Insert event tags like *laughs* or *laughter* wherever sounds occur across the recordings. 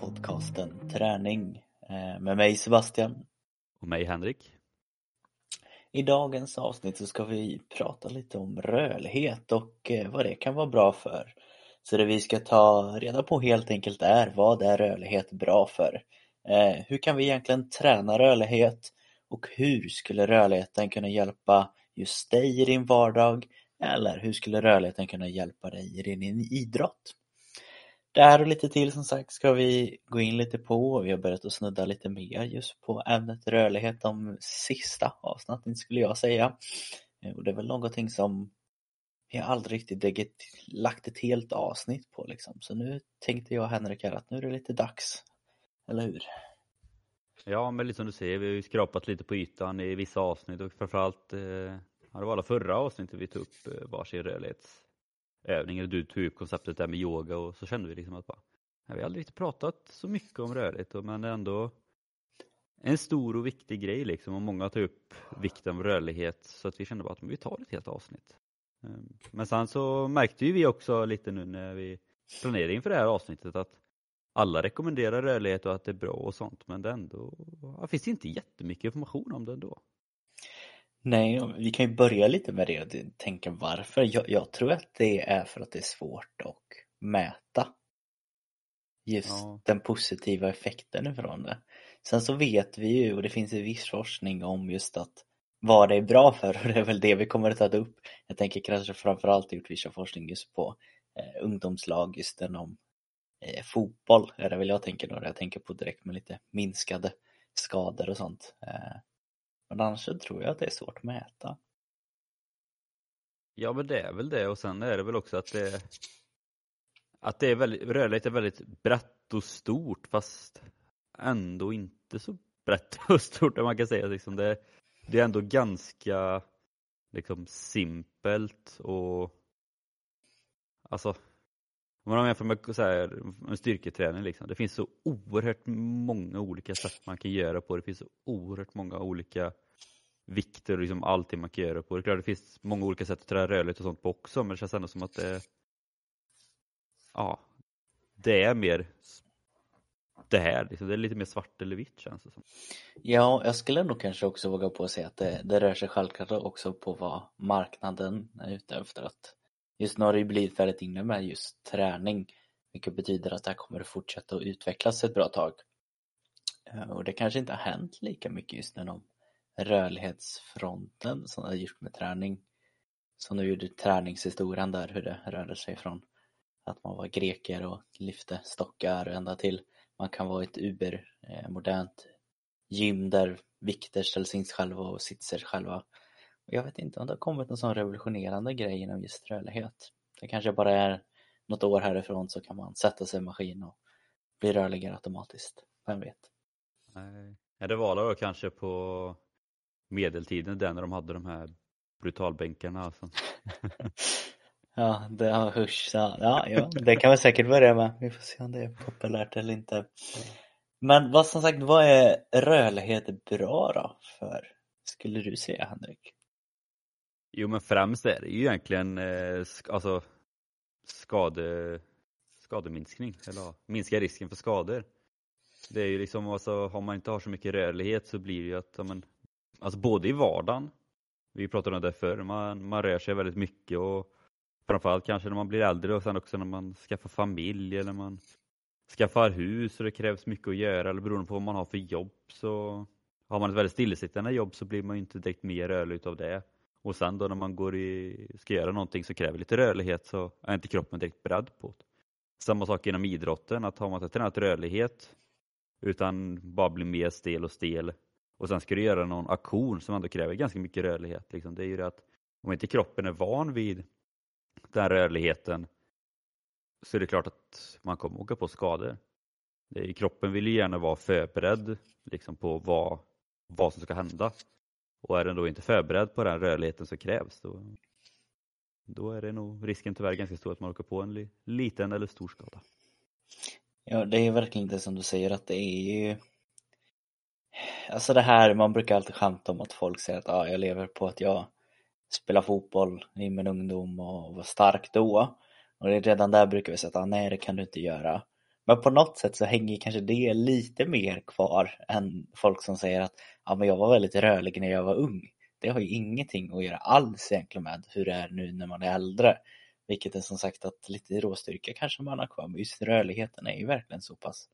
podcasten Träning eh, med mig Sebastian. Och mig Henrik. I dagens avsnitt så ska vi prata lite om rörlighet och eh, vad det kan vara bra för. Så det vi ska ta reda på helt enkelt är vad är rörlighet bra för? Eh, hur kan vi egentligen träna rörlighet? Och hur skulle rörligheten kunna hjälpa just dig i din vardag? Eller hur skulle rörligheten kunna hjälpa dig i din idrott? Det här och lite till som sagt ska vi gå in lite på och vi har börjat att snudda lite mer just på ämnet rörlighet de sista avsnitten skulle jag säga. Eh, och det är väl någonting som vi har aldrig riktigt lagt ett helt avsnitt på liksom. Så nu tänkte jag Henrik här att nu är det lite dags. Eller hur? Ja, men lite som du säger, vi har ju skrapat lite på ytan i vissa avsnitt och framförallt, eh, det var alla förra avsnittet vi tog upp eh, varsin rörlighets övningar. du tog upp konceptet där med yoga och så kände vi liksom att bara, vi har aldrig riktigt pratat så mycket om rörlighet men det är ändå en stor och viktig grej liksom och många tar upp vikten av rörlighet så att vi kände bara att vi tar ett helt avsnitt. Ehm, men sen så märkte ju vi också lite nu när vi planerade inför det här avsnittet att alla rekommenderar rörlighet och att det är bra och sånt men det ändå det finns inte jättemycket information om det ändå. Nej, vi kan ju börja lite med det och tänka varför. Jag, jag tror att det är för att det är svårt att mäta just ja. den positiva effekten ifrån det. Sen så vet vi ju, och det finns ju viss forskning om just att vad det är bra för *laughs* och det är väl det vi kommer att ta upp. Jag tänker kanske framförallt gjort vissa forskning just på eh, ungdomslag just inom eh, fotboll är det väl jag tänker då. Jag tänker på direkt med lite minskade skador och sånt. Eh, men annars så tror jag att det är svårt att mäta. Ja men det är väl det och sen är det väl också att det att det är väldigt, rörlighet är väldigt brett och stort fast ändå inte så brett *laughs* och stort om man kan säga liksom det, det är ändå ganska liksom simpelt och alltså om man jämför med så här, en styrketräning liksom. Det finns så oerhört många olika sätt man kan göra på. Det finns så oerhört många olika vikter och liksom allting man kan göra på. Det är klart det finns många olika sätt att träna rörlighet och sånt på också men det känns ändå som att det ja, det är mer det här. Liksom. Det är lite mer svart eller vitt känns det som. Ja, jag skulle nog kanske också våga på att säga att det, det rör sig självklart också på vad marknaden är ute efter. Att just nu har det ju blivit väldigt inne med just träning. Vilket betyder att det här kommer att fortsätta att utvecklas ett bra tag. Eh, och det kanske inte har hänt lika mycket just inom rörlighetsfronten som det har gjort med träning. Som nu gjorde träningshistorien där hur det rörde sig från att man var greker och lyfte stockar ända till man kan vara ett ubermodernt eh, gym där vikter ställs in själva och sitter själva. Jag vet inte om det har kommit en sån revolutionerande grej inom just rörlighet. Det kanske bara är något år härifrån så kan man sätta sig i maskin och bli rörligare automatiskt. Vem vet? Nej. det var då kanske på medeltiden där när de hade de här brutalbänkarna alltså. *laughs* Ja, det har hörs. Ja, ja, ja, det kan vi säkert börja med. Vi får se om det är populärt eller inte. Men vad som sagt, vad är rörlighet bra då för, skulle du säga Henrik? Jo men främst är det ju egentligen eh, alltså skade, skademinskning, eller minska risken för skador. Det är ju liksom, alltså, om man inte har så mycket rörlighet så blir det ju att, ja, alltså både i vardagen, vi pratade om det förr, man, man rör sig väldigt mycket och framförallt kanske när man blir äldre och sen också när man skaffar familj eller man skaffar hus och det krävs mycket att göra eller beroende på vad man har för jobb så har man ett väldigt stillasittande jobb så blir man ju inte direkt mer rörlig utav det. Och sen då när man går i, ska göra någonting som kräver lite rörlighet så är inte kroppen direkt beredd på det. Samma sak inom idrotten, att har man inte tränat rörlighet utan bara blir mer stel och stel och sen ska du göra någon aktion som ändå kräver ganska mycket rörlighet. Liksom. Det är ju det att om inte kroppen är van vid den rörligheten så är det klart att man kommer åka på skador. Kroppen vill ju gärna vara förberedd liksom, på vad, vad som ska hända. Och är den då inte förberedd på den rörligheten som krävs då, då är det nog risken tyvärr ganska stor att man åker på en li, liten eller stor skada. Ja, det är verkligen det som du säger att det är ju Alltså det här, man brukar alltid skämta om att folk säger att ah, jag lever på att jag spelar fotboll i min ungdom och var stark då. Och redan där brukar vi säga att ah, nej det kan du inte göra. Men på något sätt så hänger kanske det lite mer kvar än folk som säger att ja, men jag var väldigt rörlig när jag var ung. Det har ju ingenting att göra alls egentligen med hur det är nu när man är äldre. Vilket är som sagt att lite råstyrka kanske man har kvar, men just rörligheten är ju verkligen så pass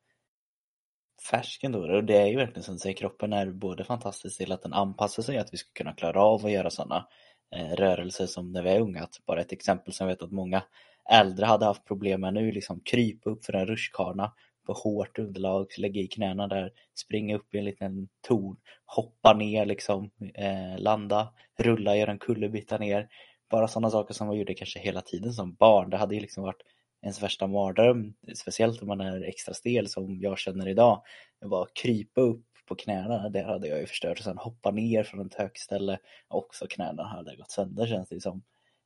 färsk ändå. Och det är ju verkligen som du säger, kroppen är både fantastisk till att den anpassar sig, att vi ska kunna klara av att göra sådana eh, rörelser som när vi är unga. Att bara ett exempel som jag vet att många äldre hade haft problem med nu, liksom krypa upp för en rutschkana på hårt underlag, lägga i knäna där, springa upp i en liten torn, hoppa ner liksom, eh, landa, rulla, göra en kullerbytta ner. Bara sådana saker som man gjorde kanske hela tiden som barn. Det hade ju liksom varit ens värsta mardröm, speciellt om man är extra stel som jag känner idag. Det var krypa upp på knäna, det hade jag ju förstört. Och sen hoppa ner från ett högt ställe, också knäna hade gått sönder känns det som.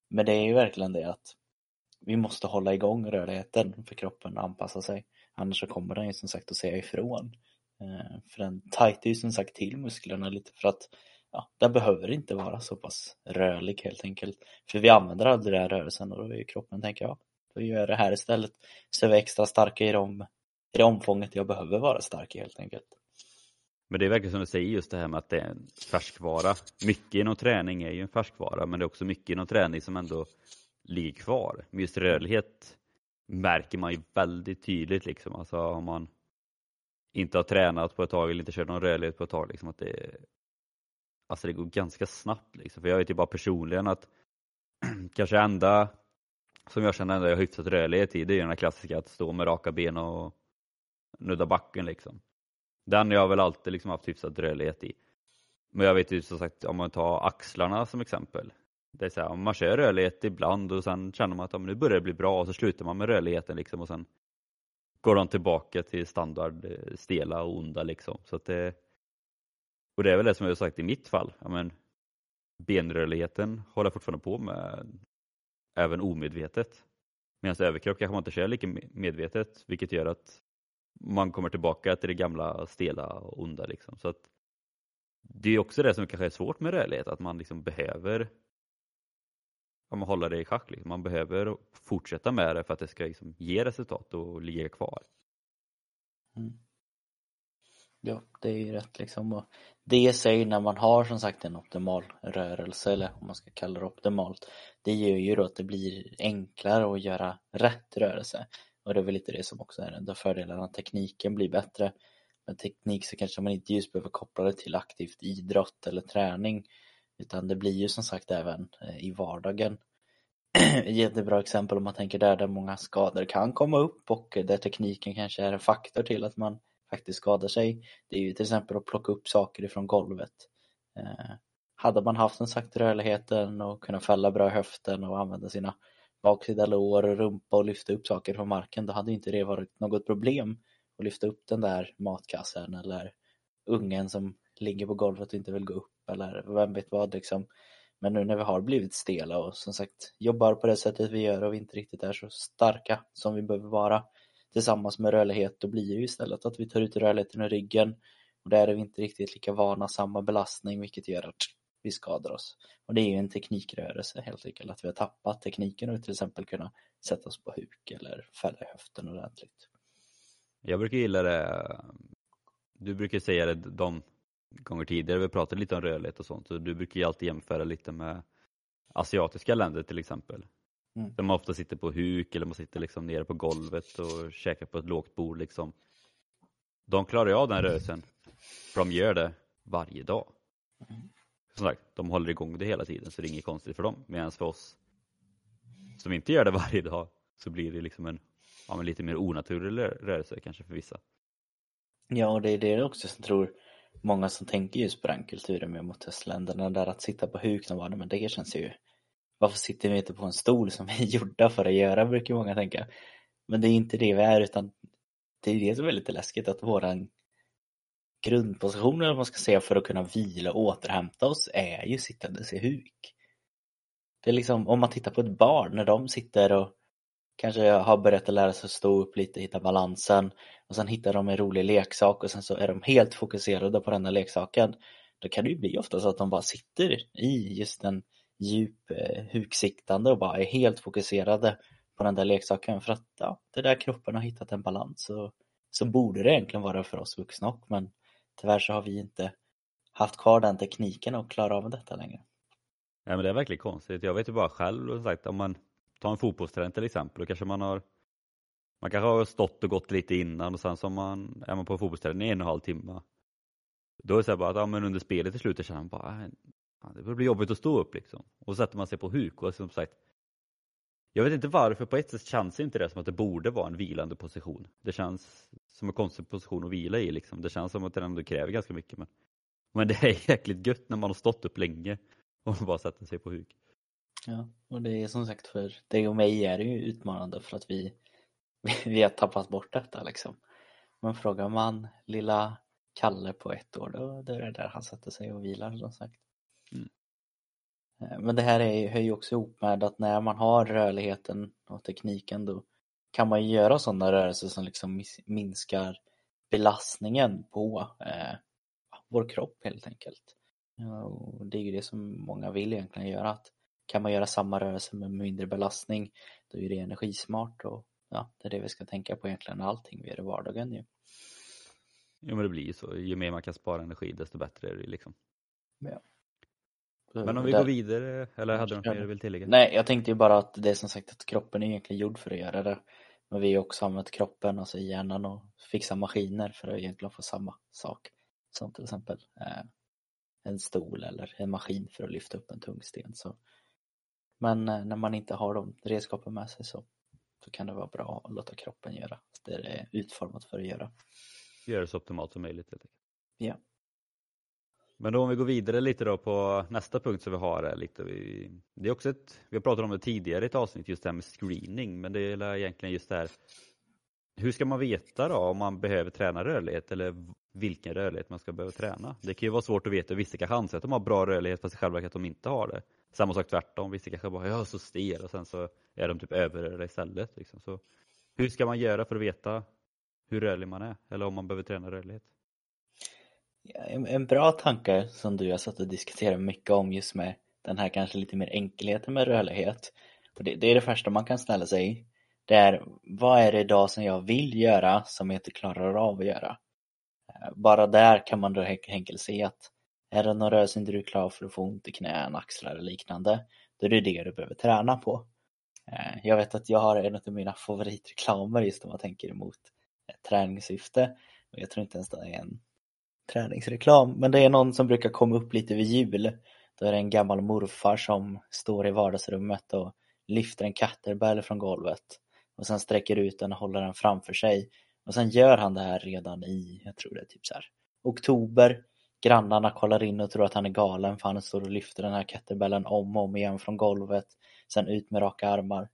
Men det är ju verkligen det att vi måste hålla igång rörligheten för kroppen att anpassa sig. Annars så kommer den ju som sagt att säga ifrån. Eh, för den tajtar ju som sagt till musklerna lite för att ja, den behöver inte vara så pass rörlig helt enkelt. För vi använder aldrig den rörelsen och då är ju kroppen tänker jag, då gör jag det här istället. Så är vi extra starka i, de, i det omfånget jag behöver vara stark i helt enkelt. Men det är verkligen som du säger just det här med att det är en färskvara. Mycket inom träning är ju en färskvara men det är också mycket inom träning som ändå ligger kvar. Men just rörlighet märker man ju väldigt tydligt liksom. Alltså om man inte har tränat på ett tag eller inte kört någon rörlighet på ett tag. Liksom, att det, alltså det går ganska snabbt. Liksom. För jag vet ju bara personligen att *clears throat* kanske enda som jag känner att jag har hyfsat rörlighet i det är den här klassiska att stå med raka ben och nudda backen. Liksom. Den jag väl alltid liksom haft hyfsat rörlighet i. Men jag vet ju som sagt om man tar axlarna som exempel. Det är så här, man kör rörlighet ibland och sen känner man att ja, nu börjar det bli bra och så slutar man med rörligheten liksom och sen går de tillbaka till standard eh, stela och onda liksom. Så att det, och det är väl det som jag har sagt i mitt fall. Ja, men, benrörligheten håller jag fortfarande på med även omedvetet. Medan överkropp kanske man inte kör lika medvetet vilket gör att man kommer tillbaka till det gamla stela och onda. Liksom. Så att det är också det som kanske är svårt med rörlighet, att man liksom behöver ja, man hålla det i schack. Liksom. Man behöver fortsätta med det för att det ska liksom ge resultat och ligga kvar. Mm. Ja, det är ju rätt liksom. Och det sig när man har som sagt en optimal rörelse eller om man ska kalla det optimalt. Det gör ju då att det blir enklare att göra rätt rörelse. Och det är väl lite det som också är en av fördelarna. Tekniken blir bättre. Med teknik så kanske man inte just behöver koppla det till aktivt idrott eller träning. Utan det blir ju som sagt även eh, i vardagen. *clears throat* Jättebra exempel om man tänker där, där många skador kan komma upp och där tekniken kanske är en faktor till att man faktiskt skadar sig. Det är ju till exempel att plocka upp saker ifrån golvet. Eh, hade man haft en sagt rörligheten och kunnat fälla bra höften och använda sina baksida lår och rumpa och lyfta upp saker från marken då hade inte det varit något problem att lyfta upp den där matkassen eller ungen som ligger på golvet och inte vill gå upp eller vem vet vad liksom. Men nu när vi har blivit stela och som sagt jobbar på det sättet vi gör och vi inte riktigt är så starka som vi behöver vara tillsammans med rörlighet, då blir det ju istället att vi tar ut rörligheten ur ryggen och där är vi inte riktigt lika vana samma belastning vilket gör att vi skadar oss. Och det är ju en teknikrörelse helt enkelt, att vi har tappat tekniken och till exempel kunna sätta oss på huk eller fälla i höften ordentligt. Jag brukar gilla det, du brukar säga det de gånger tidigare vi pratade lite om rörlighet och sånt, så du brukar ju alltid jämföra lite med asiatiska länder till exempel. Mm. Där man ofta sitter på huk eller man sitter liksom nere på golvet och käkar på ett lågt bord. Liksom. De klarar ju av den rörelsen för de gör det varje dag. Mm. Som sagt, de håller igång det hela tiden så det är inget konstigt för dem. Medan för oss som inte gör det *laughs* varje dag så blir det liksom en ja, lite mer onaturlig rörelse kanske för vissa. Ja, och det är det också som tror många som tänker just på den kulturen med mot östländerna där att sitta på huk, de bara, men det känns ju varför sitter vi inte på en stol som vi är *laughs* gjorda för att göra, brukar många tänka. Men det är inte det vi är, utan det är det som är lite läskigt, att våran grundposition, eller man ska säga, för att kunna vila och återhämta oss är ju sittandes i huk. Det är liksom, om man tittar på ett barn, när de sitter och kanske har börjat att lära sig att stå upp lite, hitta balansen och sen hittar de en rolig leksak och sen så är de helt fokuserade på den där leksaken. Då kan det ju bli ofta så att de bara sitter i just den djup eh, huksiktande och bara är helt fokuserade på den där leksaken för att ja, det där kroppen har hittat en balans så, så borde det egentligen vara för oss vuxna också men tyvärr så har vi inte haft kvar den tekniken och klarar av detta längre. Ja, men det är verkligen konstigt. Jag vet ju bara själv, sagt, om man Ta en fotbollsträning till exempel, då kanske man har man kanske har stått och gått lite innan och sen så man, är man på fotbollsträning i en och en halv timme. Då är det så bara att ja, men under spelet till slut känner man bara, det blir jobbigt att stå upp liksom. Och så sätter man sig på huk och som sagt, jag vet inte varför, på ett sätt känns inte det som att det borde vara en vilande position. Det känns som en konstig position att vila i liksom. Det känns som att den ändå kräver ganska mycket. Men, men det är jäkligt gött när man har stått upp länge och bara sätter sig på huk. Ja, och det är som sagt för dig och mig är det ju utmanande för att vi, *laughs* vi har tappat bort detta liksom. Men frågar man lilla Kalle på ett år då, då är det där han sätter sig och vilar som sagt. Mm. Eh, men det här är, hör ju också ihop med att när man har rörligheten och tekniken då kan man ju göra sådana rörelser som liksom minskar belastningen på eh, vår kropp helt enkelt. Och det är ju det som många vill egentligen göra. Att kan man göra samma rörelse med mindre belastning då är det energismart och ja, det är det vi ska tänka på egentligen allting vi gör i vardagen ju. Jo men det blir ju så. Ju mer man kan spara energi desto bättre är det liksom. Ja. Men om vi går vidare, eller hade du något mer du vill tillägga? Nej, jag tänkte ju bara att det är som sagt att kroppen är egentligen gjord för att göra det. Men vi har också använt kroppen, alltså hjärnan och fixa maskiner för att egentligen få samma sak. Som till exempel eh, en stol eller en maskin för att lyfta upp en tung sten. Så. Men eh, när man inte har de redskapen med sig så, så kan det vara bra att låta kroppen göra det det är utformat för att göra. Göra det så optimalt som möjligt helt enkelt. Ja. Men då om vi går vidare lite då på nästa punkt som vi har är lite, vi, det är också ett, vi har pratat om det tidigare i ett avsnitt, just det här med screening, men det är egentligen just det här, hur ska man veta då om man behöver träna rörlighet eller vilken rörlighet man ska behöva träna? Det kan ju vara svårt att veta, vissa kanske anser att de har bra rörlighet fast i själva verket att de inte har det. Samma sak tvärtom, vissa kanske bara, jag är så stel och sen så är de typ överrörliga istället. Liksom. Så, hur ska man göra för att veta hur rörlig man är eller om man behöver träna rörlighet? En bra tanke som du har satt och diskuterat mycket om just med den här kanske lite mer enkelheten med rörlighet. Och det, det, är det första man kan ställa sig. Det är, vad är det idag som jag vill göra som jag inte klarar av att göra? Bara där kan man då enkelt se att är det någon rörelse inte du är klar för att få ont i knän, axlar eller liknande, då är det det du behöver träna på. Eh, jag vet att jag har en av mina favoritreklamer just om man tänker emot eh, träningssyfte. Jag tror inte ens det är en träningsreklam. Men det är någon som brukar komma upp lite vid jul. Då är det en gammal morfar som står i vardagsrummet och lyfter en katterbell från golvet. Och sen sträcker ut den och håller den framför sig. Och sen gör han det här redan i, jag tror det är typ så här, oktober. Grannarna kollar in och tror att han är galen för han står och lyfter den här kettlebellen om och om igen från golvet. Sen ut med raka armar.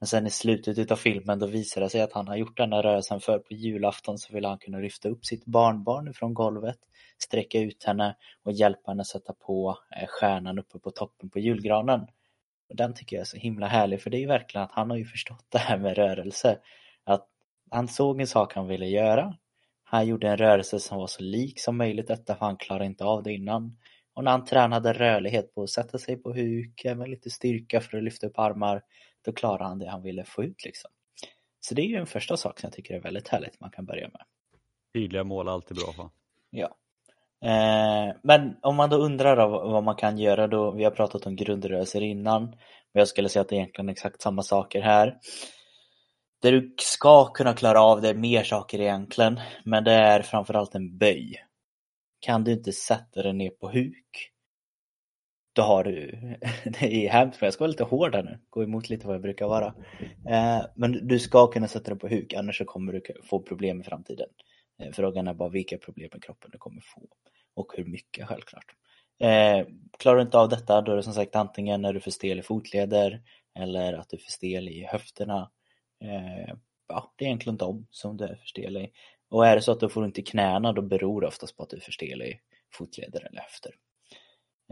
Men sen i slutet utav filmen då visar det sig att han har gjort den här rörelsen för på julafton så vill han kunna lyfta upp sitt barnbarn från golvet, sträcka ut henne och hjälpa henne sätta på eh, stjärnan uppe på toppen på julgranen. Och den tycker jag är så himla härlig för det är ju verkligen att han har ju förstått det här med rörelse. Han såg en sak han ville göra. Han gjorde en rörelse som var så lik som möjligt detta för han klarade inte av det innan. Och när han tränade rörlighet på att sätta sig på huk, med lite styrka för att lyfta upp armar då klarar han det han ville få ut liksom. Så det är ju en första sak som jag tycker är väldigt härligt man kan börja med. Tydliga mål är alltid bra va? Ja. Eh, men om man då undrar vad man kan göra då, vi har pratat om grundrörelser innan, men jag skulle säga att det är egentligen exakt samma saker här. Det du ska kunna klara av det är mer saker egentligen, men det är framförallt en böj. Kan du inte sätta dig ner på huk, då har du, *laughs* det är hemskt men jag ska vara lite hård här nu, gå emot lite vad jag brukar vara. Eh, men du ska kunna sätta dig på huk annars så kommer du få problem i framtiden. Eh, frågan är bara vilka problem med kroppen du kommer få och hur mycket självklart. Eh, klarar du inte av detta då är det som sagt antingen när du är för stel i fotleder eller att du är för stel i höfterna. Eh, ja, det är egentligen de som du är för stel i. Och är det så att du får ont i knäna då beror det oftast på att du är för stel i fotleder eller höfter.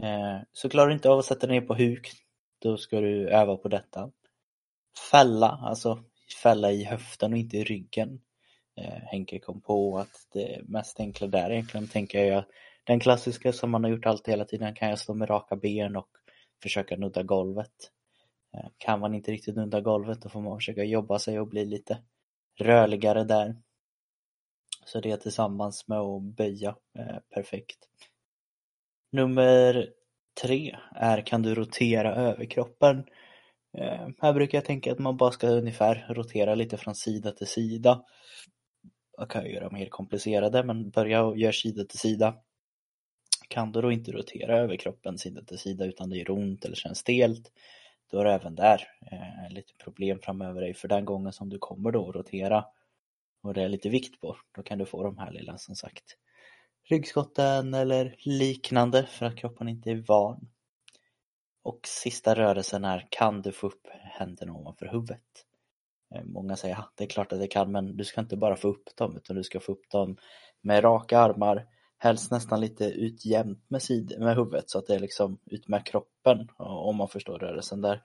Eh, så klarar du inte av att sätta dig ner på huk, då ska du öva på detta. Fälla, alltså fälla i höften och inte i ryggen. Eh, Henke kom på att det mest enkla där egentligen tänker jag den klassiska som man har gjort alltid hela tiden kan jag stå med raka ben och försöka nudda golvet. Kan man inte riktigt nudda golvet då får man försöka jobba sig och bli lite rörligare där. Så det tillsammans med att böja är perfekt. Nummer tre är kan du rotera överkroppen? Eh, här brukar jag tänka att man bara ska ungefär rotera lite från sida till sida. Man kan göra mer komplicerade men börja och gör sida till sida. Kan du då inte rotera överkroppen sida till sida utan det gör ont eller känns stelt då är det även där eh, lite problem framöver dig för den gången som du kommer då rotera och det är lite vikt på, då kan du få de här lilla som sagt ryggskotten eller liknande för att kroppen inte är van. Och sista rörelsen är, kan du få upp händerna ovanför huvudet? Eh, många säger, ja det är klart att det kan men du ska inte bara få upp dem utan du ska få upp dem med raka armar, helst nästan lite utjämnt med, sid med huvudet så att det är liksom ut med kroppen om man förstår rörelsen där.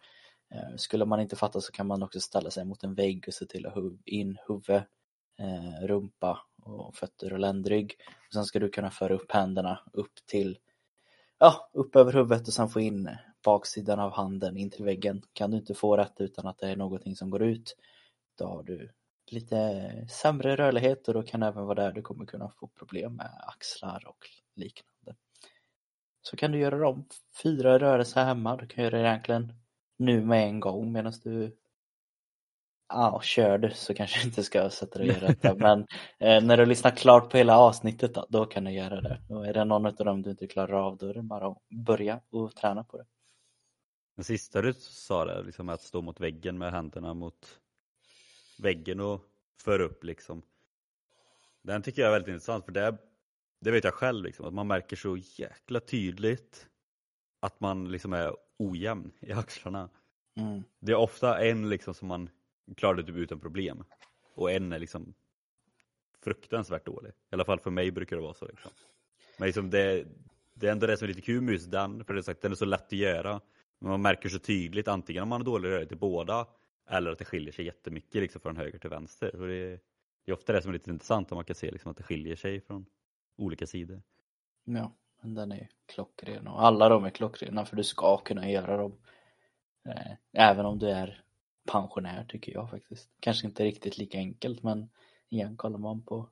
Eh, skulle man inte fatta så kan man också ställa sig mot en vägg och se till att in huvud, eh, rumpa och fötter och ländrygg. Och sen ska du kunna föra upp händerna upp till, ja, upp över huvudet och sen få in baksidan av handen in till väggen. Kan du inte få rätt utan att det är någonting som går ut, då har du lite sämre rörlighet och då kan det även vara där du kommer kunna få problem med axlar och liknande. Så kan du göra de fyra rörelser hemma, du kan göra det egentligen nu med en gång medan du ja, kör du så kanske du inte ska sätta dig och göra detta men eh, när du lyssnar klart på hela avsnittet då, då kan du göra det. Och är det någon av dem du inte klarar av då är det bara att börja och träna på det. Det sista du sa där, liksom att stå mot väggen med händerna mot väggen och föra upp liksom. Den tycker jag är väldigt intressant för det, det vet jag själv liksom, att man märker så jäkla tydligt att man liksom är ojämn i axlarna. Mm. Det är ofta en liksom som man klarar det typ utan problem och en är liksom fruktansvärt dålig. I alla fall för mig brukar det vara så. Liksom. Men liksom det, det är ändå det som är lite kul med just den, för det är sagt, den är så lätt att göra. Men man märker så tydligt antingen om man har dålig rörlighet till båda eller att det skiljer sig jättemycket liksom från höger till vänster. Och det, det är ofta det som är lite intressant om man kan se liksom att det skiljer sig från olika sidor. Ja, men den är klockren och alla de är klockrena för du ska kunna göra dem. Eh, även om du är pensionär tycker jag faktiskt. Kanske inte riktigt lika enkelt men igen kollar man på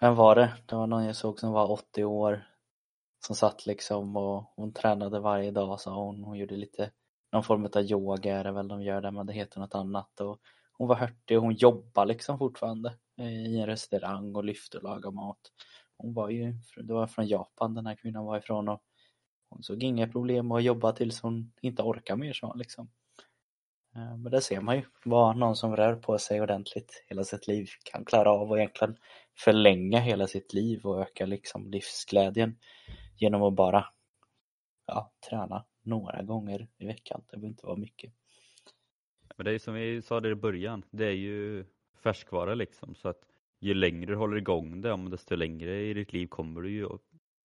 vem var det? Det var någon jag såg som var 80 år som satt liksom och hon tränade varje dag sa hon. Hon gjorde lite någon form av yoga är det väl de gör där men det heter något annat och hon var hörtig och hon jobbar liksom fortfarande eh, i en restaurang och lyfter och lagar mat. Hon var ju, det var från Japan den här kvinnan var ifrån och hon såg inga problem att jobba tills hon inte orkar mer så liksom. Eh, men det ser man ju vad någon som rör på sig ordentligt hela sitt liv kan klara av och egentligen förlänga hela sitt liv och öka liksom livsglädjen genom att bara ja, träna några gånger i veckan. Det behöver inte vara mycket. Men det är som vi sa det i början, det är ju färskvara liksom så att ju längre du håller igång det, desto längre i ditt liv kommer du ju att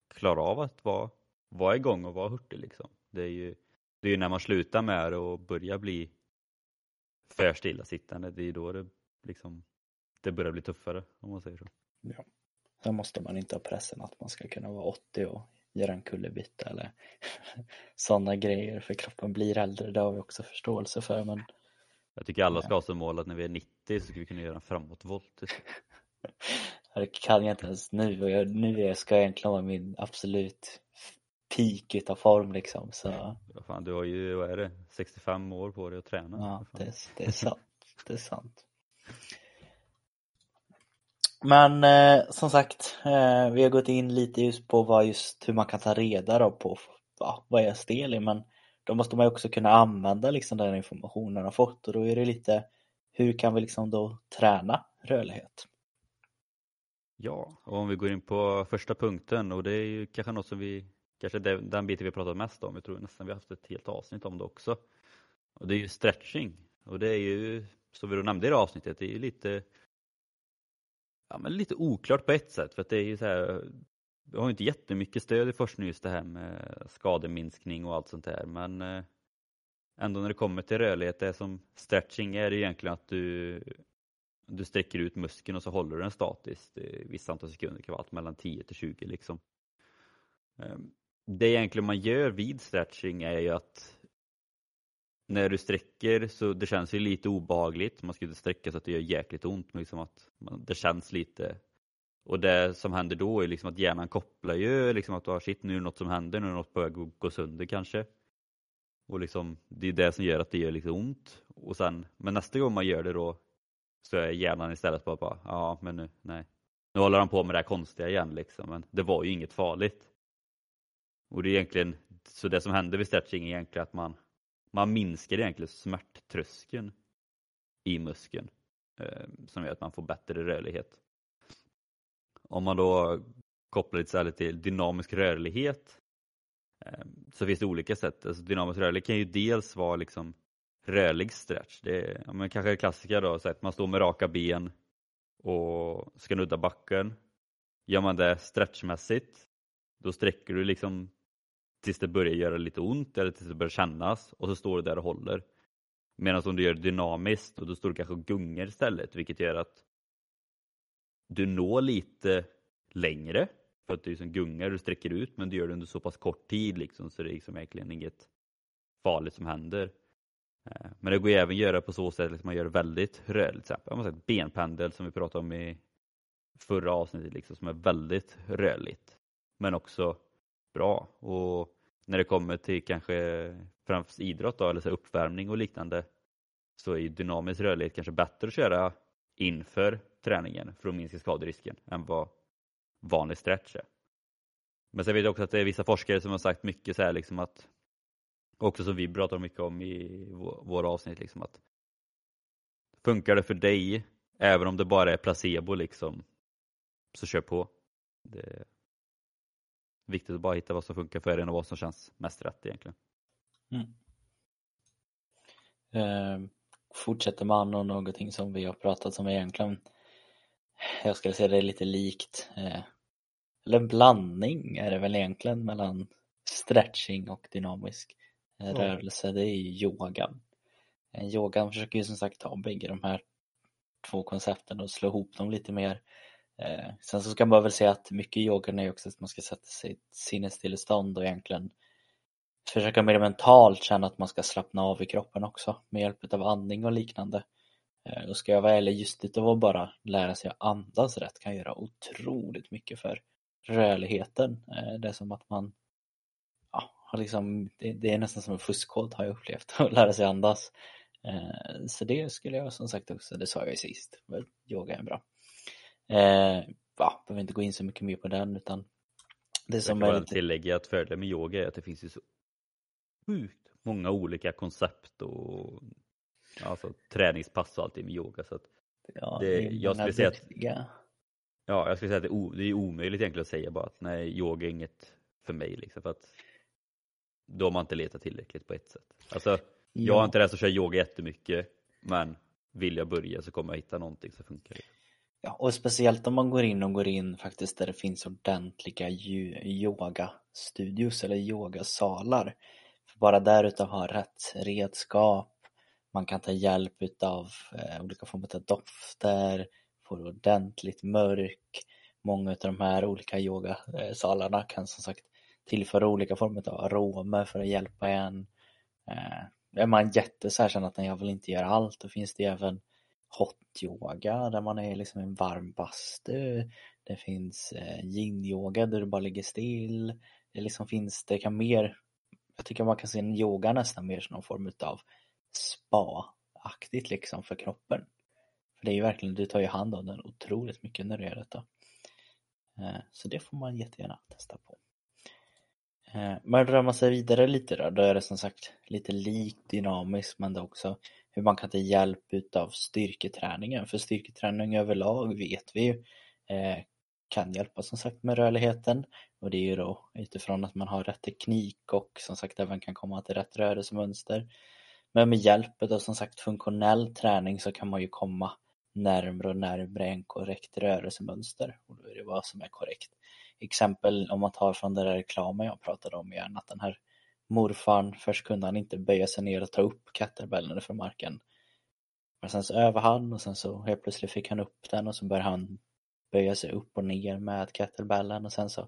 klara av att vara, vara igång och vara hurtig liksom. Det är ju det är ju när man slutar med det och börjar bli för stillasittande, det är då det liksom det börjar bli tuffare om man säger så. Ja. Sen måste man inte ha pressen att man ska kunna vara 80 och göra en kullerbytta eller *laughs* sådana grejer för kroppen blir äldre, det har vi också förståelse för men Jag tycker alla ska ha som mål att när vi är 90 så ska vi kunna göra en framåtvolt *laughs* Det kan jag inte ens nu och jag, nu ska jag egentligen vara min absolut peak utav form liksom så ja, fan, Du har ju, vad är det, 65 år på dig att träna. Ja, det, det är sant, det är sant men eh, som sagt, eh, vi har gått in lite just på vad just hur man kan ta reda då på va, vad är stel i men då måste man ju också kunna använda liksom den informationen man har fått och då är det lite hur kan vi liksom då träna rörlighet? Ja, och om vi går in på första punkten och det är ju kanske något som vi, kanske den, den biten vi pratat mest om, jag tror nästan vi har haft ett helt avsnitt om det också. Och det är ju stretching och det är ju, som vi då nämnde i det avsnittet, det är ju lite ja, men lite oklart på ett sätt för att det är ju så här, vi har inte jättemycket stöd i forskning just det här med skademinskning och allt sånt där men eh, ändå när det kommer till rörlighet, det som stretching är det egentligen att du du sträcker ut muskeln och så håller du den statiskt i vissa antal sekunder, det kan vara allt mellan 10 till 20 liksom. Ehm, det egentligen man gör vid stretching är ju att när du sträcker så det känns ju lite obagligt. Man ska inte sträcka så att det gör jäkligt ont men liksom att det känns lite och det som händer då är liksom att hjärnan kopplar ju liksom att ah, shit nu är det något som händer, nu är det något på väg att gå sönder kanske. Och liksom det är det som gör att det gör lite ont. Och sen, men nästa gång man gör det då så är hjärnan istället bara, bara ja men nu, nej. Nu håller han på med det här konstiga igen liksom, men det var ju inget farligt. Och det är egentligen, så det som händer vid stretching är egentligen att man, man minskar egentligen smärttröskeln i muskeln. Eh, som gör att man får bättre rörlighet. Om man då kopplar lite till dynamisk rörlighet eh, så finns det olika sätt. Alltså dynamisk rörlighet kan ju dels vara liksom rörlig stretch. Det är ja, men kanske det klassiska då, så att man står med raka ben och ska nudda backen. Gör man det stretchmässigt, då sträcker du liksom tills det börjar göra lite ont eller tills det börjar kännas och så står du där och håller. Medan om du gör det dynamiskt och då står du kanske och gungar istället vilket gör att du når lite längre för att du liksom gungar och sträcker ut men du gör det under så pass kort tid liksom så det är liksom egentligen inget farligt som händer. Eh, men det går ju även att göra på så sätt att man gör det väldigt rörligt. Till exempel benpendel som vi pratade om i förra avsnittet liksom, som är väldigt rörligt. Men också bra. Och när det kommer till kanske främst idrott då, eller så uppvärmning och liknande så är dynamisk rörlighet kanske bättre att köra inför träningen för att minska skaderisken än vad vanlig stretch är. Men sen vet jag också att det är vissa forskare som har sagt mycket så här liksom att också som vi pratar mycket om i våra avsnitt liksom att funkar det för dig även om det bara är placebo liksom så kör på. Det är viktigt att bara hitta vad som funkar för en och vad som känns mest rätt egentligen. Mm. Eh, fortsätter man och någonting som vi har pratat om egentligen jag skulle säga det är lite likt eh, eller en blandning är det väl egentligen mellan stretching och dynamisk mm. rörelse, det är ju yogan. Eh, yogan försöker ju som sagt ta bägge de här två koncepten och slå ihop dem lite mer. Eh, sen så ska man väl säga att mycket yogan är också att man ska sätta sig i ett sinnesstillestånd och egentligen försöka mer mentalt känna att man ska slappna av i kroppen också med hjälp av andning och liknande. Eh, och ska jag vara ärlig, just utav att bara lära sig att andas rätt kan göra otroligt mycket för rörligheten. Eh, det är som att man ja, har liksom, det, är nästan som en fuskkod har jag upplevt, *laughs* att lära sig andas. Eh, så det skulle jag som sagt också, det sa jag ju sist, yoga är bra. Ja, behöver inte gå in så mycket mer på den utan det som jag kan är lite... tillägga att fördelen med yoga är att det finns ju så sjukt många olika koncept och alltså, träningspass och allting med yoga. Så att ja, det, det jag skulle säga att, Ja, jag skulle säga att det är, o, det är omöjligt egentligen att säga bara att nej, yoga är inget för mig liksom. För att då har man inte letat tillräckligt på ett sätt. Alltså, ja. jag har inte rätt att köra yoga jättemycket, men vill jag börja så kommer jag hitta någonting som funkar. Ja, och speciellt om man går in och går in faktiskt där det finns ordentliga yogastudios eller yogasalar. För bara där utav ha rätt redskap, man kan ta hjälp utav eh, olika former av dofter, få det ordentligt mörk. Många av de här olika yogasalarna kan som sagt tillföra olika former av aromer för att hjälpa en. Eh, är man jätteså att jag vill inte göra allt, då finns det även hot yoga där man är liksom en varm bastu. Det finns eh, yin yoga där du bara ligger still. Det liksom finns, det kan mer, jag tycker man kan se en yoga nästan mer som någon form utav spa-aktigt liksom för kroppen. För det är ju verkligen, du tar ju hand om den otroligt mycket när du gör detta. Eh, så det får man jättegärna testa på. Eh, men rör man sig vidare lite då, då är det som sagt lite likt dynamiskt men det är också hur man kan ta hjälp utav styrketräningen. För styrketräning överlag vet vi ju eh, kan hjälpa som sagt med rörligheten och det är ju då utifrån att man har rätt teknik och som sagt även kan komma till rätt rörelsemönster. Men med hjälp av som sagt funktionell träning så kan man ju komma närmre och närmre en korrekt rörelsemönster och då är det vad som är korrekt. Exempel om man tar från den där reklamen jag pratade om igen att den här morfarn, först kunde han inte böja sig ner och ta upp kettlebellen från marken. Men sen så övade han och sen så helt plötsligt fick han upp den och så började han böja sig upp och ner med kettlebellen och sen så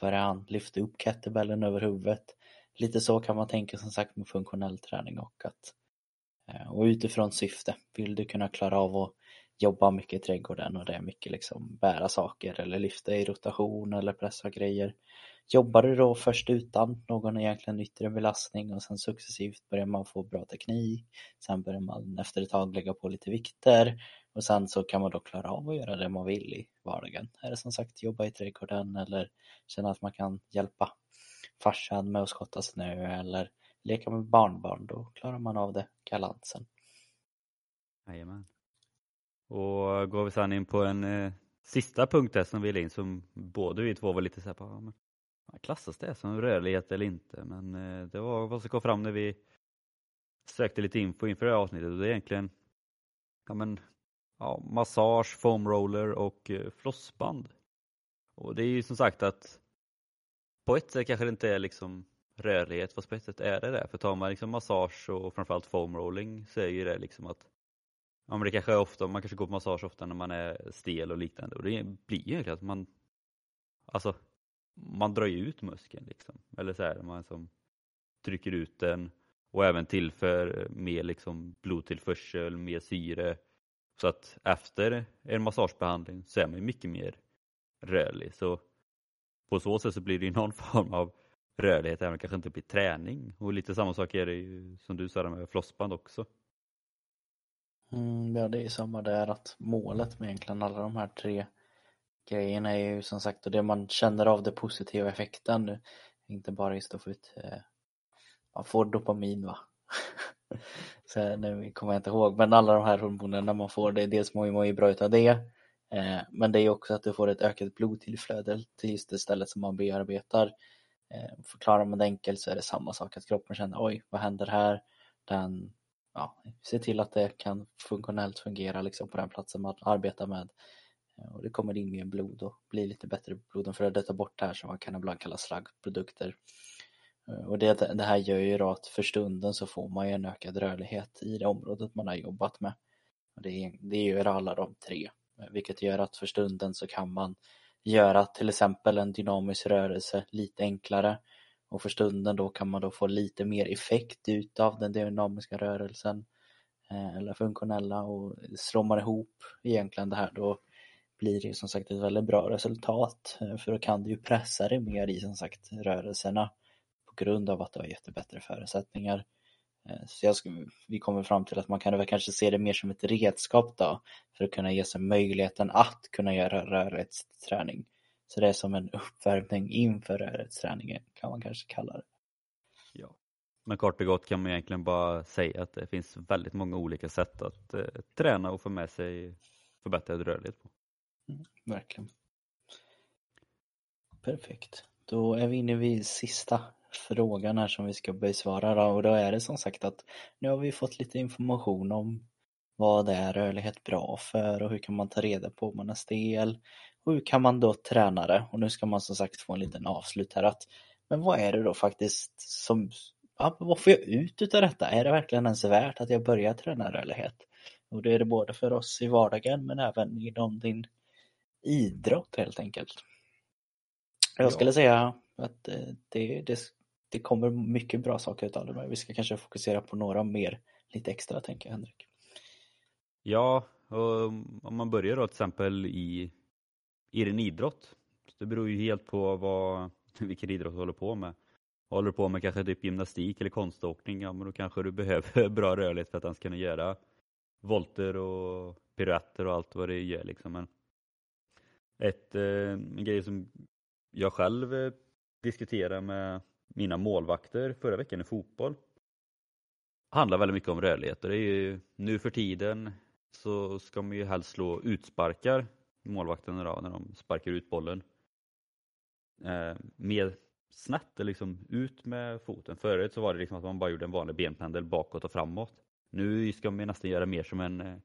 började han lyfta upp kettlebellen över huvudet lite så kan man tänka som sagt med funktionell träning och att eh, och utifrån syfte, vill du kunna klara av att jobba mycket i trädgården och det är mycket liksom bära saker eller lyfta i rotation eller pressa grejer. Jobbar du då först utan någon egentligen yttre belastning och sen successivt börjar man få bra teknik. Sen börjar man efter ett tag lägga på lite vikter och sen så kan man då klara av att göra det man vill i vardagen. Är det som sagt jobba i trädgården eller känna att man kan hjälpa farsan med att skotta snö eller leka med barnbarn, då klarar man av det galant sen. Jajamän. Och går vi sedan in på en eh, sista punkt där som vi vill in som både vi två var lite såhär på, men, klassas det som rörlighet eller inte? Men eh, det var vad som kom fram när vi sökte lite info inför det här avsnittet och det är egentligen ja, men, ja, massage, foamroller och eh, flossband. Och det är ju som sagt att på ett sätt kanske det inte är liksom rörlighet fast på ett sätt är det det. För tar man liksom massage och framförallt foamrolling så är ju det liksom att Ja men det kanske är ofta, man kanske går på massage ofta när man är stel och liknande och det blir ju egentligen att man Alltså man drar ju ut muskeln liksom. Eller så här, man som trycker ut den och även tillför mer liksom blodtillförsel, mer syre. Så att efter en massagebehandling så är man ju mycket mer rörlig. Så på så sätt så blir det ju *laughs* någon form av rörlighet även om det kanske inte blir träning. Och lite samma sak är det ju som du sa med flossband också. Mm, ja, det är ju samma där att målet med egentligen alla de här tre grejen är ju som sagt och det man känner av den positiva effekten. Inte bara just att få ut, eh, man får dopamin va. *laughs* Så nu kommer jag inte ihåg, men alla de här hormonerna man får, det är dels mår man ju bra utav det. Eh, men det är också att du får ett ökat blodtillflöde till just det stället som man bearbetar. Eh, förklarar man det enkelt så är det samma sak, att kroppen känner oj, vad händer här? Den ja, se till att det kan funktionellt fungera liksom på den platsen man arbetar med. Eh, och det kommer in mer blod och blir lite bättre blod för att detta bort det här som man kan ibland kalla slaggprodukter. Eh, och det, det här gör ju då att för stunden så får man ju en ökad rörlighet i det området man har jobbat med. Och det, det gör alla de tre, eh, vilket gör att för stunden så kan man göra till exempel en dynamisk rörelse lite enklare och för stunden då kan man då få lite mer effekt utav den dynamiska rörelsen eller funktionella och slår man ihop egentligen det här då blir det som sagt ett väldigt bra resultat eh, för då kan du ju pressa dig mer i som sagt rörelserna på grund av att du har jättebättre förutsättningar. Eh, så jag vi kommer fram till att man kan väl kanske se det mer som ett redskap då för att kunna ge sig möjligheten att kunna göra rörlighetsträning. Så det är som en uppvärmning inför rörlighetsträningen kan man kanske kalla det. Ja. Men kort och gott kan man egentligen bara säga att det finns väldigt många olika sätt att eh, träna och få med sig förbättrad rörlighet på. Mm, verkligen. Perfekt. Då är vi inne vid sista frågan här som vi ska besvara då, och då är det som sagt att nu har vi fått lite information om vad är rörlighet bra för och hur kan man ta reda på om man är stel och hur kan man då träna det? Och nu ska man som sagt få en liten avslut här att men vad är det då faktiskt som ja, vad får jag ut utav detta? Är det verkligen ens värt att jag börjar träna rörlighet? Och det är det både för oss i vardagen men även inom din idrott helt enkelt. Jag skulle ja. säga att eh, det, det, det kommer mycket bra saker utav det men vi ska kanske fokusera på några mer lite extra tänker jag Henrik. Ja, om man börjar då till exempel i i din idrott. Det beror ju helt på vad, *laughs* vilken idrott du håller på med. Håller du på med kanske typ gymnastik eller konståkning, ja men då kanske du *laughs* behöver bra rörlighet för att ens kunna göra volter och piruetter och allt vad det gör liksom. Men ett, eh, en grej som jag själv eh, diskuterade med mina målvakter förra veckan i fotboll handlar väldigt mycket om rörlighet och det är ju nu för tiden så ska man ju helst slå utsparkar målvakterna då, när de sparkar ut bollen. Eh, mer snett, eh, liksom ut med foten. Förut så var det liksom att man bara gjorde en vanlig benpendel bakåt och framåt. Nu ska man nästan göra mer som en eh,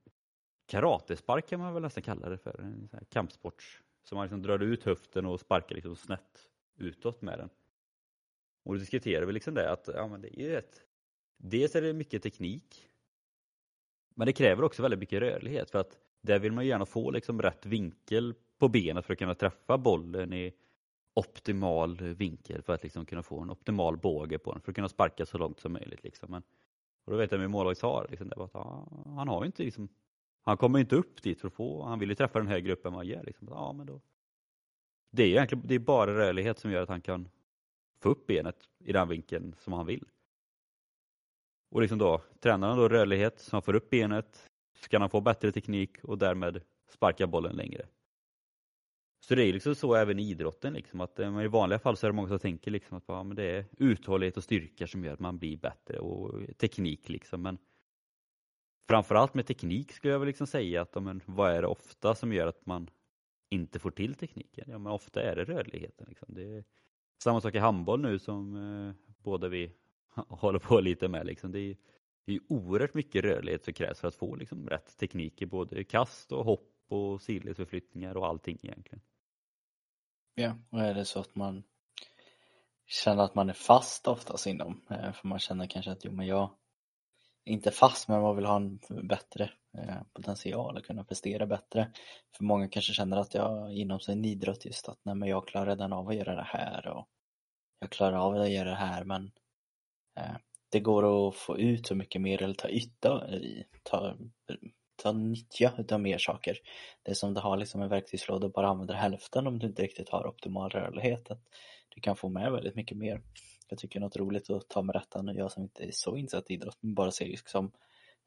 karatespark kan man väl nästan kalla det för. En sån kampsport. Så man liksom drar ut höften och sparkar liksom snett utåt med den. Och då diskuterar vi liksom det att ja, men det är ett Dels är det mycket teknik men det kräver också väldigt mycket rörlighet för att där vill man gärna få liksom rätt vinkel på benet för att kunna träffa bollen i optimal vinkel för att liksom kunna få en optimal båge på den för att kunna sparka så långt som möjligt. Liksom. Men, och då vet jag min målvakt sa liksom, det var att, ja, han har ju inte liksom, han kommer inte upp dit för att få, han vill ju träffa den högre upp än vad han gör. Liksom. Ja, men då, det är egentligen det är bara rörlighet som gör att han kan få upp benet i den vinkeln som han vill. Och liksom då, tränar han då rörlighet så han får upp benet, så kan han få bättre teknik och därmed sparka bollen längre. Så det är liksom så även i idrotten liksom att eh, i vanliga fall så är det många som tänker liksom att ja, men det är uthållighet och styrka som gör att man blir bättre och teknik liksom men framförallt med teknik skulle jag väl liksom säga att men, vad är det ofta som gör att man inte får till tekniken? Ja men ofta är det rörligheten. Liksom. Det är samma sak i handboll nu som eh, båda vi *laughs* håller på lite med. Liksom. Det är, det är oerhört mycket rörlighet som krävs för att få liksom, rätt teknik i både kast och hopp och sidledsförflyttningar och allting egentligen. Ja, och är det så att man känner att man är fast oftast inom, eh, för man känner kanske att jo men jag inte fast men man vill ha en bättre eh, potential och kunna prestera bättre. För många kanske känner att jag inom sin idrott just att nej men jag klarar redan av att göra det här och jag klarar av att göra det här men eh, det går att få ut så mycket mer eller ta yta, ta, ta nyttja utav mer saker. Det är som du har liksom en verktygslåda och bara använder hälften om du inte riktigt har optimal rörlighet. att Du kan få med väldigt mycket mer. Jag tycker något roligt att ta med rätta nu, jag som inte är så insatt i idrott, men bara ser liksom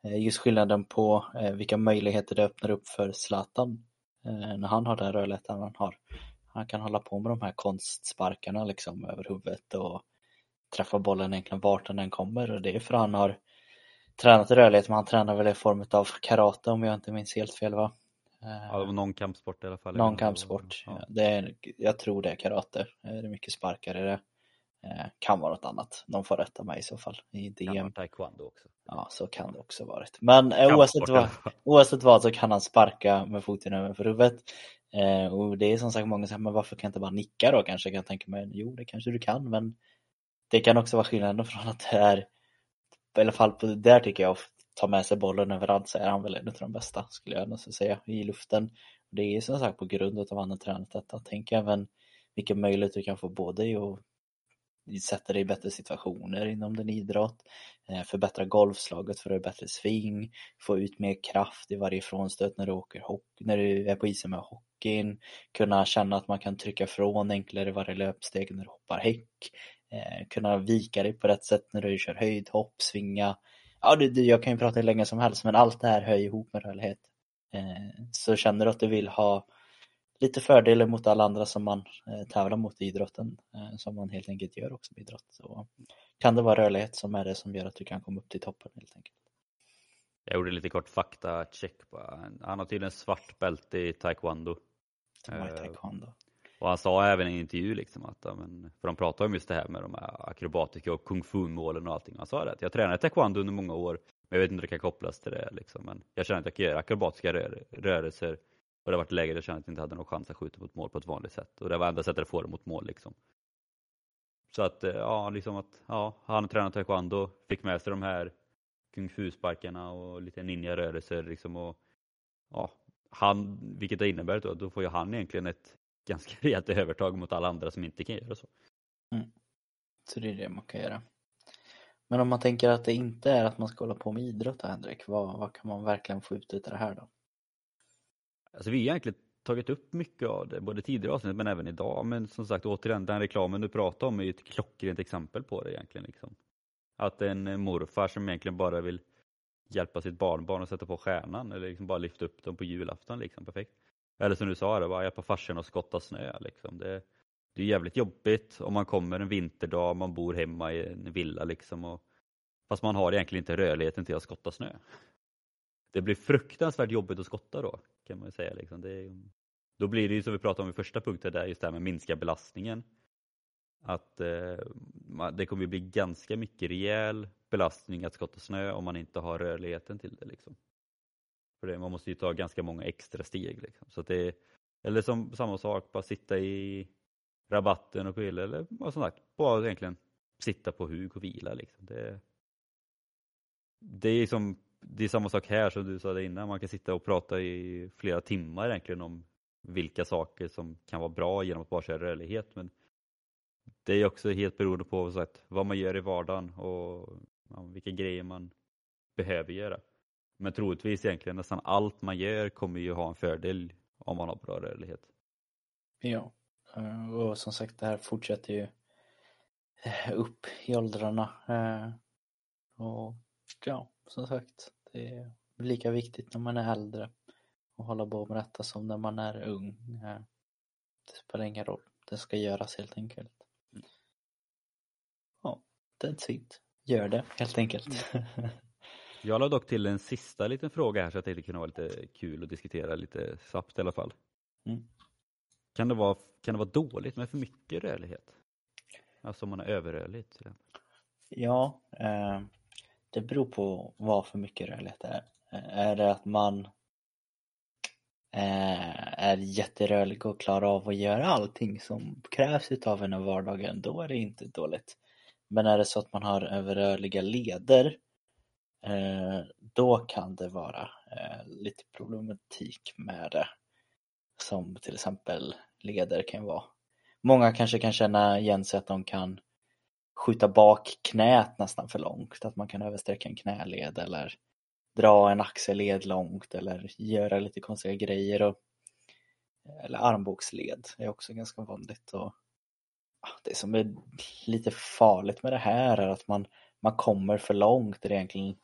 just skillnaden på eh, vilka möjligheter det öppnar upp för Zlatan eh, när han har den rörligheten han har. Han kan hålla på med de här konstsparkarna liksom över huvudet och träffa bollen egentligen vart den än kommer och det är för han har tränat rörlighet men han tränar väl i form av karate om jag inte minns helt fel va? Ja, det var någon kampsport i alla fall. Någon kampsport. Ja. Det är, jag tror det är karate. Det är mycket sparkar i det. Eh, kan vara något annat. De får rätta mig i så fall. I DM. Kan vara taekwondo också. Ja, så kan det också varit. Men eh, oavsett vad, *laughs* oavsett vad så kan han sparka med foten över huvudet. Eh, och det är som sagt många som säger, men varför kan jag inte bara nicka då kanske? Kan jag tänka mig, jo det kanske du kan, men det kan också vara skillnaden från att det är, i alla fall på, där tycker jag, att ta med sig bollen överallt så är han väl en av de bästa skulle jag nästan säga i luften. Det är som sagt på grund av att han har tränat detta. Tänk även vilken möjlighet du kan få både i att sätta dig i bättre situationer inom din idrott, eh, förbättra golfslaget för att ha bättre sving, få ut mer kraft i varje frånstöt när du, åker hockey, när du är på isen med hockeyn, kunna känna att man kan trycka från enklare i varje löpsteg när du hoppar häck, eh, kunna vika dig på rätt sätt när du kör höjdhopp, svinga. Ja, det, det, jag kan ju prata hur länge som helst men allt det här hör ihop med rörlighet. Eh, så känner du att du vill ha lite fördelar mot alla andra som man eh, tävlar mot i idrotten, eh, som man helt enkelt gör också med idrott. Så kan det vara rörlighet som är det som gör att du kan komma upp till toppen helt enkelt. Jag gjorde lite kort fakta-check på Han har tydligen svart bälte i taekwondo. Eh, taekwondo. Och han sa även i en intervju liksom att, för de pratar om just det här med de här akrobatiska och kung fu-målen och allting. Han sa det att jag tränade taekwondo under många år, men jag vet inte om det kan kopplas till det liksom. Men jag känner att jag kan göra akrobatiska rör rörelser och det har varit läge där jag kände att jag inte hade någon chans att skjuta mot mål på ett vanligt sätt. Och det var enda sättet att få det mot mål liksom. Så att, eh, ja, liksom att, ja, han tränade taekwondo, fick med sig de här kung fu-sparkarna och lite ninja-rörelser liksom och ja, han, vilket det innebär då, då får ju han egentligen ett *laughs* ganska rejält övertag mot alla andra som inte kan göra så. Mm. Så det är det man kan göra. Men om man tänker att det inte är att man ska hålla på med idrott Henrik, vad, vad kan man verkligen få ut av det här då? Alltså vi har egentligen tagit upp mycket av det, både tidigare avsnitt men även idag. Men som sagt återigen, den reklamen du pratar om är ju ett klockrent exempel på det egentligen. Liksom. Att en morfar som egentligen bara vill hjälpa sitt barnbarn att sätta på stjärnan eller liksom bara lyfta upp dem på julafton. Liksom. Perfekt. Eller som du sa, det, bara hjälpa farsan att skotta snö. Liksom. Det, det är jävligt jobbigt om man kommer en vinterdag, man bor hemma i en villa liksom. Och, fast man har egentligen inte rörligheten till att skotta snö. Det blir fruktansvärt jobbigt att skotta då kan man ju säga. Liksom. Det, då blir det ju som vi pratade om i första punkten, där, just det här med minska belastningen. Att eh, det kommer bli ganska mycket rejäl belastning att skotta snö om man inte har rörligheten till det. Liksom. För det, man måste ju ta ganska många extra steg. Liksom. Så det, eller som samma sak, bara sitta i rabatten och pilla eller som sagt, bara egentligen sitta på huk och vila. Liksom. Det, det är som det är samma sak här som du sa det innan, man kan sitta och prata i flera timmar egentligen om vilka saker som kan vara bra genom att bara köra rörlighet. Men det är också helt beroende på så att, vad man gör i vardagen och ja, vilka grejer man behöver göra. Men troligtvis egentligen nästan allt man gör kommer ju ha en fördel om man har bra rörlighet. Ja, eh, och som sagt det här fortsätter ju eh, upp i åldrarna. Eh, och ja, som sagt, det är lika viktigt när man är äldre att hålla på med detta som när man är ung. Det spelar ingen roll, det ska göras helt enkelt. Ja, that's it. Gör det helt enkelt. *laughs* Jag la dock till en sista liten fråga här så att det kunde vara lite kul att diskutera lite snabbt i alla fall. Mm. Kan, det vara, kan det vara dåligt med för mycket rörlighet? Alltså om man är överrörlig? Ja, eh, det beror på vad för mycket rörlighet det är. Är det att man eh, är jätterörlig och klarar av att göra allting som krävs utav en i vardagen, då är det inte dåligt. Men är det så att man har överrörliga leder eh, då kan det vara eh, lite problematik med det. Som till exempel leder kan vara. Många kanske kan känna igen sig att de kan skjuta bak knät nästan för långt. Att man kan översträcka en knäled eller dra en axelled långt eller göra lite konstiga grejer. Och, eller armbågsled är också ganska vanligt. Och, det som är lite farligt med det här är att man, man kommer för långt. Det är egentligen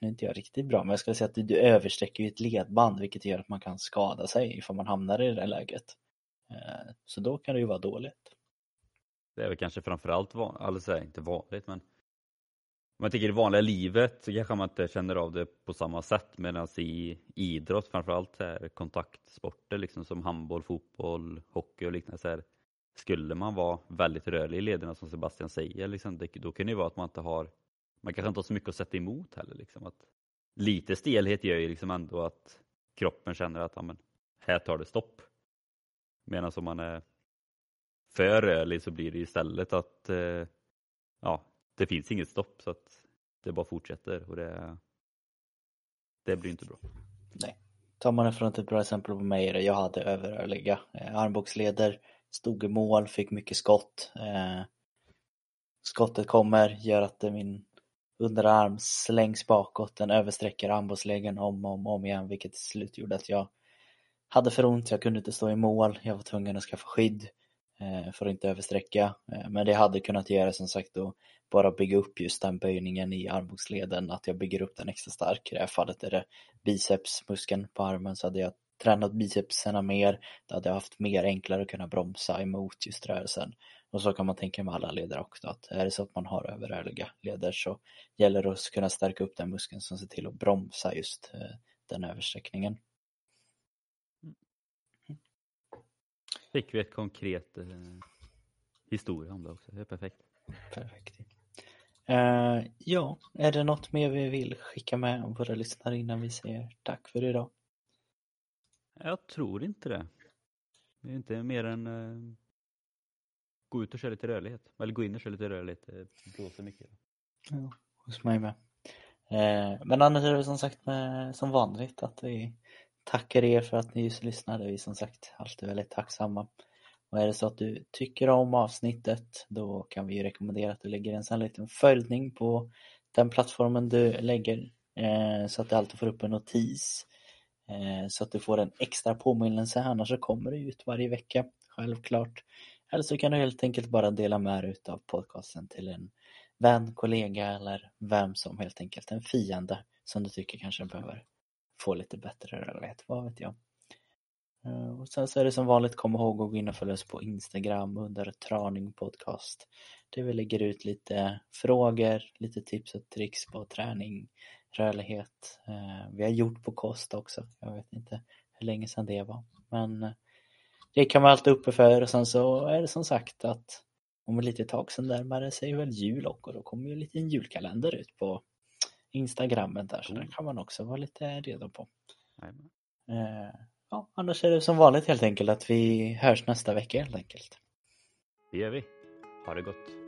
nu är inte jag riktigt bra, men jag skulle säga att du, du översträcker ju ett ledband vilket gör att man kan skada sig ifall man hamnar i det läget. Eh, så då kan det ju vara dåligt. Det är väl kanske framförallt vanligt, alltså inte vanligt men om man tänker i vanliga livet så kanske man inte känner av det på samma sätt medan i idrott framförallt är kontaktsporter liksom som handboll, fotboll, hockey och liknande så här, skulle man vara väldigt rörlig i lederna som Sebastian säger liksom, det, då kan det ju vara att man inte har man kanske inte har så mycket att sätta emot heller. Liksom. Att lite stelhet gör ju liksom ändå att kroppen känner att amen, här tar det stopp. Medan om man är för rörlig så blir det istället att eh, ja, det finns inget stopp så att det bara fortsätter och det, det blir inte bra. Nej. Tar man ifrån ett bra exempel på mig jag hade överrörliga eh, armbågsleder, stod i mål, fick mycket skott. Eh, skottet kommer, gör att min underarm slängs bakåt, den översträcker armbågsleden om och om, om igen vilket till slut gjorde att jag hade för ont, jag kunde inte stå i mål, jag var tvungen att skaffa skydd Eh, för att inte översträcka. Eh, men det hade kunnat göra som sagt då bara bygga upp just den böjningen i armbågsleden, att jag bygger upp den extra stark. I det här fallet är det bicepsmuskeln på armen så hade jag tränat bicepsarna mer, då hade jag haft mer enklare att kunna bromsa emot just rörelsen. Och så kan man tänka med alla leder också att är det så att man har överrörliga leder så gäller det att kunna stärka upp den muskeln som ser till att bromsa just eh, den översträckningen. Fick vi ett konkret eh, historia om det också, det är perfekt. Perfekt. Uh, ja, är det något mer vi vill skicka med våra lyssnare innan vi säger tack för idag? Jag tror inte det. Det är inte mer än uh, gå ut och köra lite rörlighet. Eller gå in och köra lite rörlighet. Det blåser mycket. Ja, hos mig med. Uh, men annars är det som sagt med, som vanligt att vi tackar er för att ni just lyssnade. Vi är som sagt alltid väldigt tacksamma. Och är det så att du tycker om avsnittet då kan vi rekommendera att du lägger en sån liten följning på den plattformen du lägger eh, så att du alltid får upp en notis Eh, så att du får en extra påminnelse, annars så kommer det ut varje vecka, självklart. Eller så kan du helt enkelt bara dela med dig av podcasten till en vän, kollega eller vem som helt enkelt en fiende som du tycker kanske behöver få lite bättre rörlighet, vad vet jag. Eh, och sen så är det som vanligt, kom ihåg att gå in och följa oss på Instagram under Traning Podcast. Där vi lägger ut lite frågor, lite tips och tricks på träning, rörlighet. Eh, vi har gjort på kost också. Jag vet inte hur länge sedan det var. Men eh, det kan man allt uppe för och sen så är det som sagt att om ett litet tag sen närmar det sig väl jul och då kommer ju en liten julkalender ut på Instagrammen där så mm. den kan man också vara lite redo på. Mm. Ja, annars är det som vanligt helt enkelt att vi hörs nästa vecka helt enkelt. Det gör vi. Ha det gott.